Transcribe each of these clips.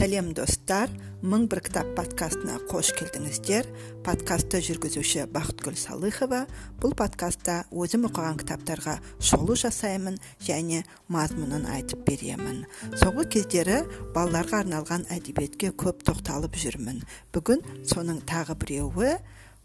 сәлем достар. Мың бір кітап подкастына қош келдіңіздер. Подкастты жүргізуші бақытгүл салыхова. Бұл подкастта өзім оқыған кітаптарға шолу жасаймын және мазмұнын айтып беремін. Соңғы кездері балаларға арналған әдебиетке көп тоқталып жүрмін. Бүгін соның тағы біреуі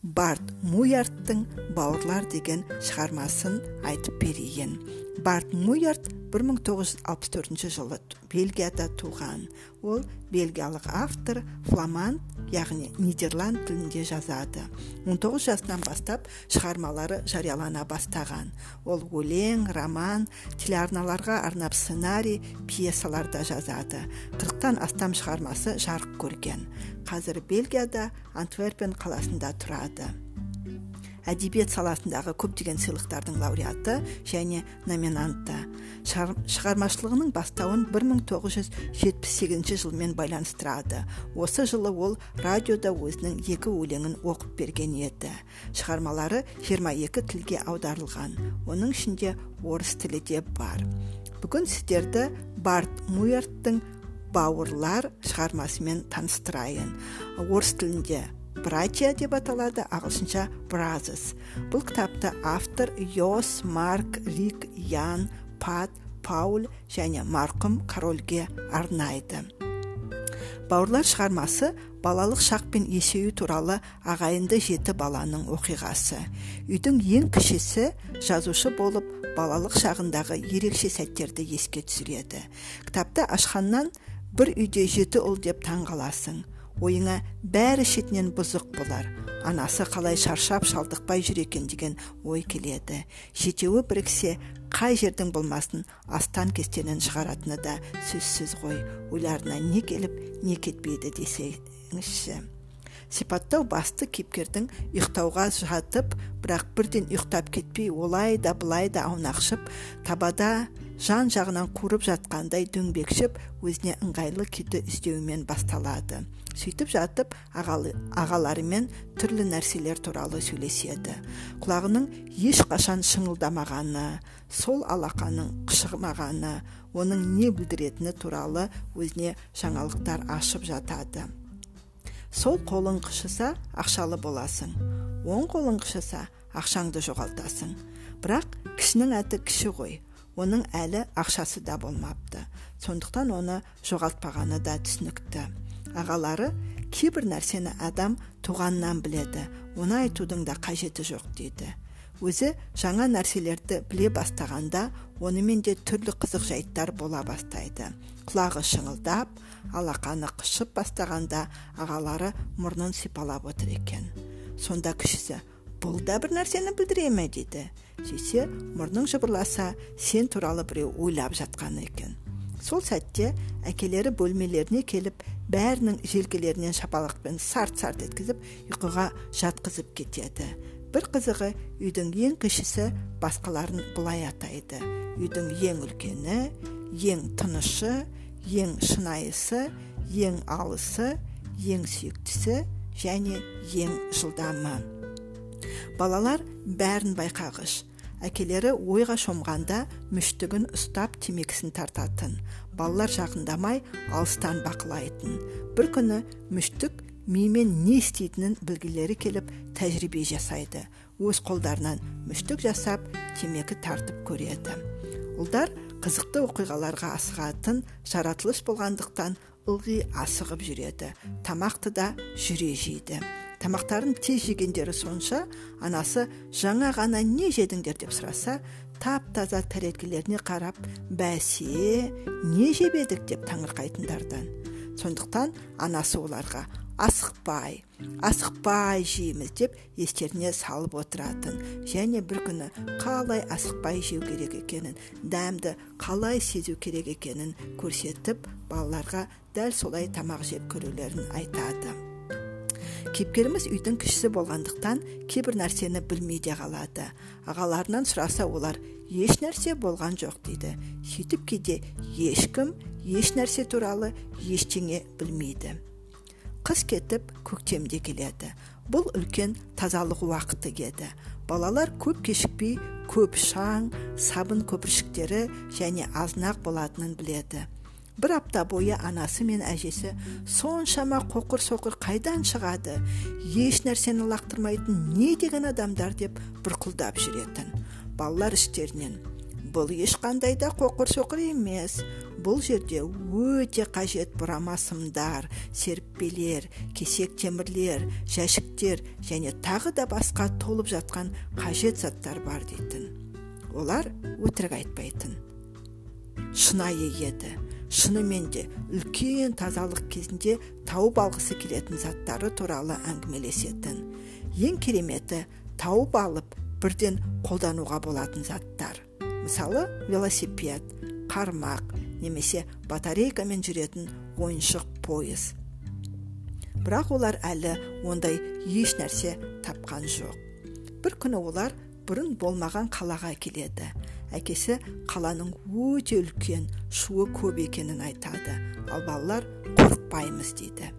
барт муярттың бауырлар деген шығармасын айтып берейін. Барт муярт 1964 жылы бельгияда туған ол бельгиялық автор фламанд яғни нидерланд тілінде жазады 19 жасынан бастап шығармалары жариялана бастаған ол өлең роман телеарналарға арнап сценарий пьесалар да жазады қырықтан астам шығармасы жарық көрген қазір бельгияда антверпен қаласында тұрады әдебиет саласындағы көптеген сыйлықтардың лауреаты және номинанты. Шығармашылығының бастауын 1978 жылмен байланыстырады. Осы жылы ол радиода өзінің екі өлеңін оқып берген еді. Шығармалары 22 тілге аударылған. Оның ішінде орыс тілі де бар. Бүгін сіздерді барт муерттің бауырлар шығармасымен таныстырайын. Орыс тілінде братья деп аталады ағылшынша бразос бұл кітапты автор йос марк рик ян пат пауль және марқұм корольге арнайды. Бауырлар шығармасы балалық шақ пен есею туралы ағайынды жеті баланың оқиғасы. Үйдің ең кішісі жазушы болып балалық шағындағы ерекше сәттерді еске түсіреді. Кітапты ашқаннан бір үйде жеті ұл деп таң қаласың ойыңа бәрі шетінен бұзық болар. Анасы қалай шаршап шалдықпай жүр екен деген ой келеді. Жетеуі біріксе қай жердің болмасын астан кестенін шығаратыны да сөзсіз ғой. Ойларына не келіп не кетпейді десеңізші. Сипаттау басты кейіпкердің ұйықтауға жатып бірақ бірден ұйықтап кетпей олай да былай да аунақшып табада жан жағынан қуырып жатқандай дөңбекшіп өзіне ыңғайлы күйді іздеуімен басталады. Сөйтіп жатып ағалы, ағаларымен түрлі нәрселер туралы сөйлеседі. Құлағының ешқашан шыңылдамағаны сол алақаның қышымағаны оның не білдіретіні туралы өзіне жаңалықтар ашып жатады. Сол қолың қышыса ақшалы боласың. Оң қолың қышыса ақшаңды жоғалтасың. Бірақ кішінің әті кіші ғой. Оның әлі ақшасы да болмапты. Сондықтан оны жоғалтпағаны да түсінікті. Ағалары кейбір нәрсені адам туғаннан біледі оны айтудың да қажеті жоқ дейді. Өзі жаңа нәрселерді біле бастағанда онымен де түрлі қызық жайттар бола бастайды. Құлағы шыңылдап алақаны қышып бастағанда ағалары мұрнын сипалап отыр екен. Сонда кішісі бұл да бір нәрсені білдіре ме дейді сөйтсе мұрның жыбырласа сен туралы біреу ойлап жатқан екен. Сол сәтте әкелері бөлмелеріне келіп бәрінің желкелерінен шапалақпен сарт сарт еткізіп ұйқыға жатқызып кетеді. Бір қызығы үйдің ең кішісі басқаларын былай атайды. Үйдің ең үлкені ең тынышы ең шынайысы ең алысы ең сүйіктісі және ең жылдамы. Балалар бәрін байқағыш. Әкелері ойға шомғанда мүштігін ұстап темекісін тартатын. Балалар жақындамай алыстан бақылайтын. Бір күні мүштік мимен не істейтінін білгілері келіп тәжірибе жасайды. Өз қолдарынан мүштік жасап темекі тартып көреді. Ұлдар қызықты оқиғаларға асығатын жаратылыс болғандықтан ылғи асығып жүреді. Тамақты да жүре жейді. Тамақтарын тез жегендері сонша анасы жаңа ғана не жедіңдер деп сұраса тап таза тәрелкелеріне қарап бәсе не жеп едік? деп таңырқайтындардан. Сондықтан анасы оларға асықпай асықпай жейміз деп естеріне салып отыратын. Және бір күні қалай асықпай жеу керек екенін дәмді қалай сезу керек екенін көрсетіп балаларға дәл солай тамақ жеп көрулерін айтады. Кейіпкеріміз үйдің кішісі болғандықтан кейбір нәрсені білмей де қалады. Ағаларынан сұраса олар еш нәрсе болған жоқ дейді. Сөйтіп кейде ешкім еш нәрсе туралы ештеңе білмейді қыс кетіп көктемде келеді. Бұл үлкен тазалық уақыты еді. Балалар көп кешікпей көп шаң сабын көпіршіктері және азынақ болатынын біледі. Бір апта бойы анасы мен әжесі соншама қоқыр соқыр қайдан шығады? Еш нәрсені лақтырмайтын не деген адамдар деп бұрқылдап жүретін балалар іштерінен. Бұл ешқандай да қоқыр соқыр емес. Бұл жерде өте қажет бұрама сымдар серіппелер кесек темірлер жәшіктер және тағы да басқа толып жатқан қажет заттар бар дейтін. Олар өтірік айтпайтын. Шынайы еді. Шынымен де үлкен тазалық кезінде тауып алғысы келетін заттары туралы әңгімелесетін. Ең кереметі тауып алып бірден қолдануға болатын заттар. Мысалы велосипед қармақ немесе батарейкамен жүретін ойыншық пойыз бірақ олар әлі ондай еш нәрсе тапқан жоқ. Бір күні олар бұрын болмаған қалаға келеді. Әкесі қаланың өте үлкен шуы көп екенін айтады. Ал балалар қорықпаймыз дейді.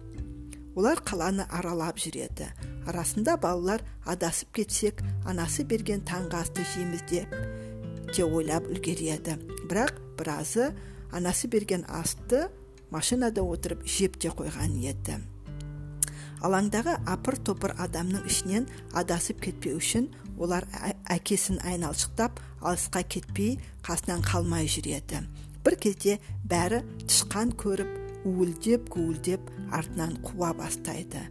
Олар қаланы аралап жүреді. Арасында балалар адасып кетсек анасы берген таңғы асты жейміз деп те ойлап үлгереді. Бірақ біразы анасы берген асты машинада отырып жеп те қойған еді. Алаңдағы апыр топыр адамның ішінен адасып кетпеу үшін олар әкесін айналшықтап алысқа кетпей қасынан қалмай жүреді. Бір кезде бәрі тышқан көріп уілдеп гуілдеп артынан қуа бастайды.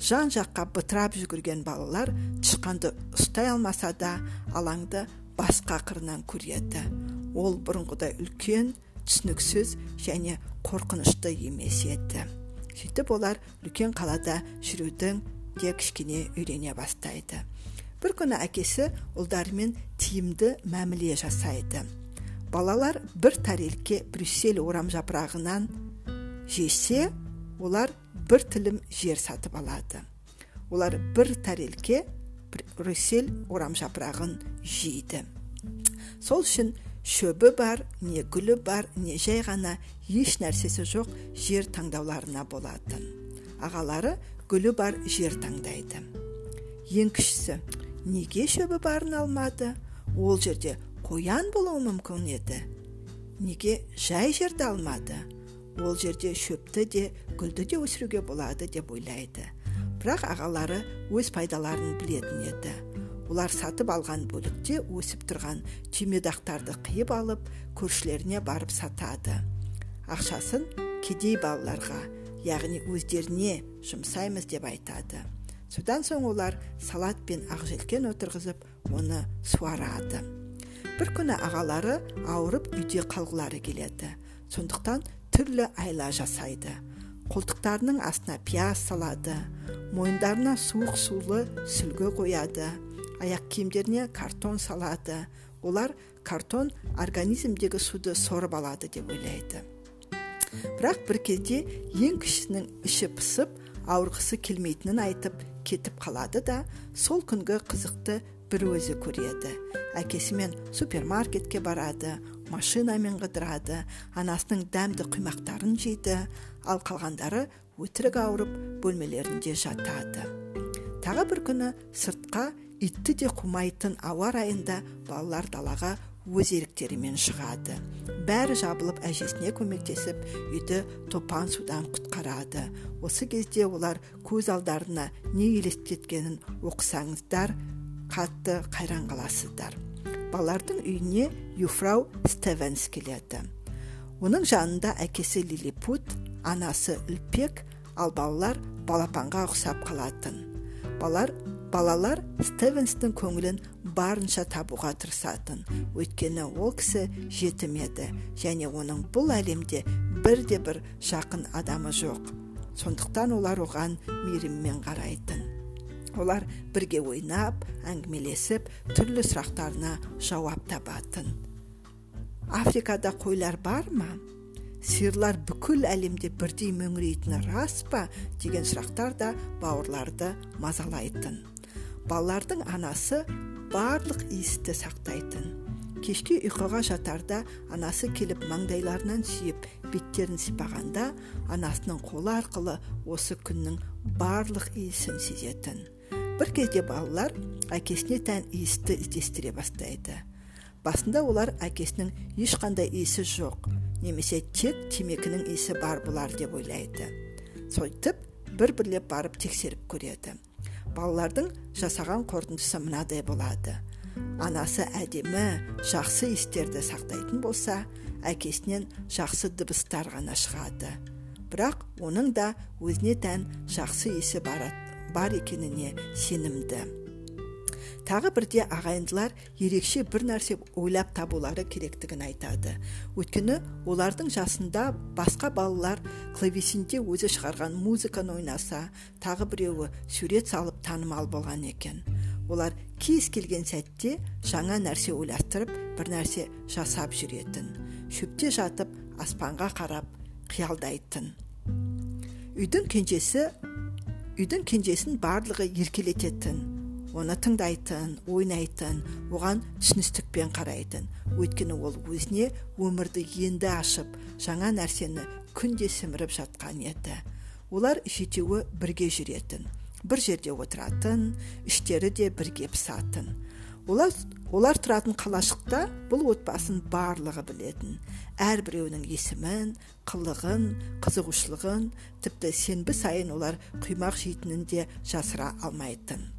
Жан жаққа бытырап жүгірген балалар тышқанды ұстай алмаса да алаңды басқа қырынан көреді. Ол бұрынғыдай үлкен түсініксіз және қорқынышты емес еді. Сөйтіп олар үлкен қалада жүрудің де кішкене үйрене бастайды. Бір күні әкесі ұлдарымен тиімді мәміле жасайды балалар бір тәрелке брюссель орам жапырағынан жесе олар бір тілім жер сатып алады олар бір тәрелке брюссель орам жапырағын жейді сол үшін шөбі бар не гүлі бар не жай ғана еш нәрсесі жоқ жер таңдауларына болатын ағалары гүлі бар жер таңдайды ең кішісі неге шөбі барын алмады? Ол жерде қоян болуы мүмкін еді. Неге жай жерді алмады? Ол жерде шөпті де гүлді де өсіруге болады деп ойлайды. Бірақ ағалары өз пайдаларын білетін еді. Олар сатып алған бөлікте өсіп тұрған түймедақтарды қиып алып көршілеріне барып сатады. Ақшасын кедей балаларға яғни өздеріне жұмсаймыз деп айтады. Содан соң олар салат пен ақжелкен отырғызып оны суарады. Бір күні ағалары ауырып үйде қалғылары келеді. Сондықтан түрлі айла жасайды. Қолтықтарының астына пияз салады. Мойындарына суық сулы сүлгі қояды. Аяқ киімдеріне картон салады. Олар картон организмдегі суды сорып алады деп ойлайды. Бірақ бір кезде ең кішісінің іші пысып ауырғысы келмейтінін айтып кетіп қалады да сол күнгі қызықты бір өзі көреді. Әкесімен супермаркетке барады машинамен қыдырады анасының дәмді құймақтарын жейді ал қалғандары өтірік ауырып бөлмелерінде жатады. Тағы бір күні сыртқа итті де қумайтын ауа райында балалар далаға өз еріктерімен шығады. Бәрі жабылып әжесіне көмектесіп үйді топан судан құтқарады. Осы кезде олар көз алдарына не елестеткенін оқысаңыздар қатты қайран қаласыздар. Балалардың үйіне юфрау стевенс келеді. Оның жанында әкесі лилипут анасы үлпек ал балалар балапанға ұқсап қалатын. Балалар балалар стевенстің көңілін барынша табуға тырысатын. Өйткені ол кісі жетім еді және оның бұл әлемде бірде бір жақын адамы жоқ. Сондықтан олар оған мейіріммен қарайтын. Олар бірге ойнап әңгімелесіп түрлі сұрақтарына жауап табатын. Африкада қойлар бар ма? Сиырлар бүкіл әлемде бірдей мөңірейтіні рас па? деген сұрақтар да бауырларды мазалайтын. Балалардың анасы барлық иісті сақтайтын. Кешке ұйқыға жатарда анасы келіп маңдайларынан сүйіп беттерін сипағанда анасының қолы арқылы осы күннің барлық иісін сезетін. Бір кезде балалар әкесіне тән иісті іздестіре бастайды. Басында олар әкесінің ешқандай иісі жоқ немесе тек темекінің иісі бар болар деп ойлайды. Сөйтіп бір бірлеп барып тексеріп көреді. Балалардың жасаған қорытындысы мынадай болады. Анасы әдемі жақсы иістерді сақтайтын болса әкесінен жақсы дыбыстар ғана шығады. Бірақ оның да өзіне тән жақсы иісі бар, бар екеніне сенімді. Тағы бірде ағайындылар ерекше бір нәрсе ойлап табулары керектігін айтады. Өйткені олардың жасында басқа балалар клавесинде өзі шығарған музыканы ойнаса тағы біреуі сурет салып танымал болған екен. Олар кез келген сәтте жаңа нәрсе ойластырып бір нәрсе жасап жүретін. Шөпте жатып аспанға қарап қиялдайтын. Үйдің кенжесі үйдің кенжесін барлығы еркелететін. Оны тыңдайтын ойнайтын оған түсіністікпен қарайтын өйткені ол өзіне өмірді енді ашып жаңа нәрсені күнде сіміріп жатқан еді. Олар жетеуі бірге жүретін бір жерде отыратын іштері де бірге пысатын. Олар, олар тұратын қалашықта бұл отбасын барлығы білетін. Әрбіреуінің есімін қылығын қызығушылығын тіпті сенбі сайын олар құймақ жейтінін де жасыра алмайтын.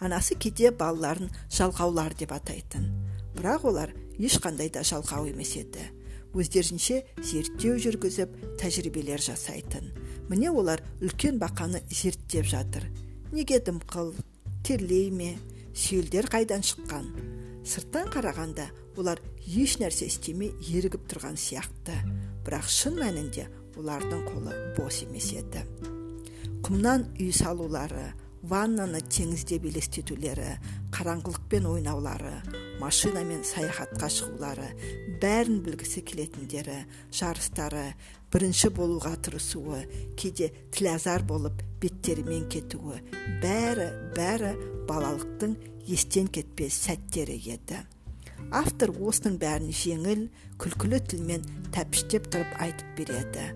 Анасы кейде балаларын жалқаулар деп атайтын. Бірақ олар ешқандай да жалқау емес еді. Өздерінше зерттеу жүргізіп тәжірибелер жасайтын. Міне олар үлкен бақаны зерттеп жатыр. Неге дымқыл терлей ме сүйелдер қайдан шыққан? Сырттан қарағанда олар еш нәрсе істемей ерігіп тұрған сияқты. Бірақ шын мәнінде олардың қолы бос емес еді. Құмнан үй салулары ваннаны теңіздеп елестетулері қараңғылықпен ойнаулары машинамен саяхатқа шығулары бәрін білгісі келетіндері жарыстары бірінші болуға тырысуы кейде тілазар болып беттерімен кетуі бәрі бәрі балалықтың естен кетпес сәттері еді. Автор осының бәрін жеңіл күлкілі тілмен тәпіштеп тұрып айтып береді.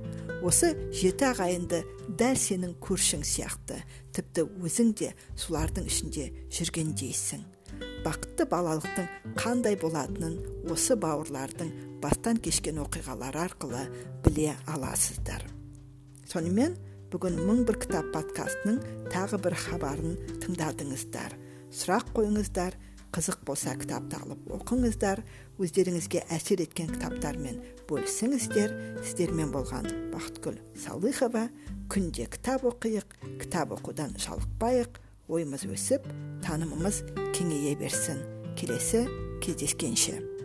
Осы жеті ағайынды дәл сенің көршің сияқты тіпті өзің де солардың ішінде жүргендейсің бақытты балалықтың қандай болатынын осы бауырлардың бастан кешкен оқиғалары арқылы біле аласыздар. Сонымен бүгін мың бір кітап подкастының тағы бір хабарын тыңдадыңыздар. Сұрақ қойыңыздар қызық болса кітапты алып оқыңыздар өздеріңізге әсер еткен кітаптармен бөлісіңіздер. Сіздермен болған бақытгүл салыхова күнде кітап оқиық кітап оқудан жалықпайық ойымыз өсіп танымымыз кеңейе берсін. Келесі кездескенше.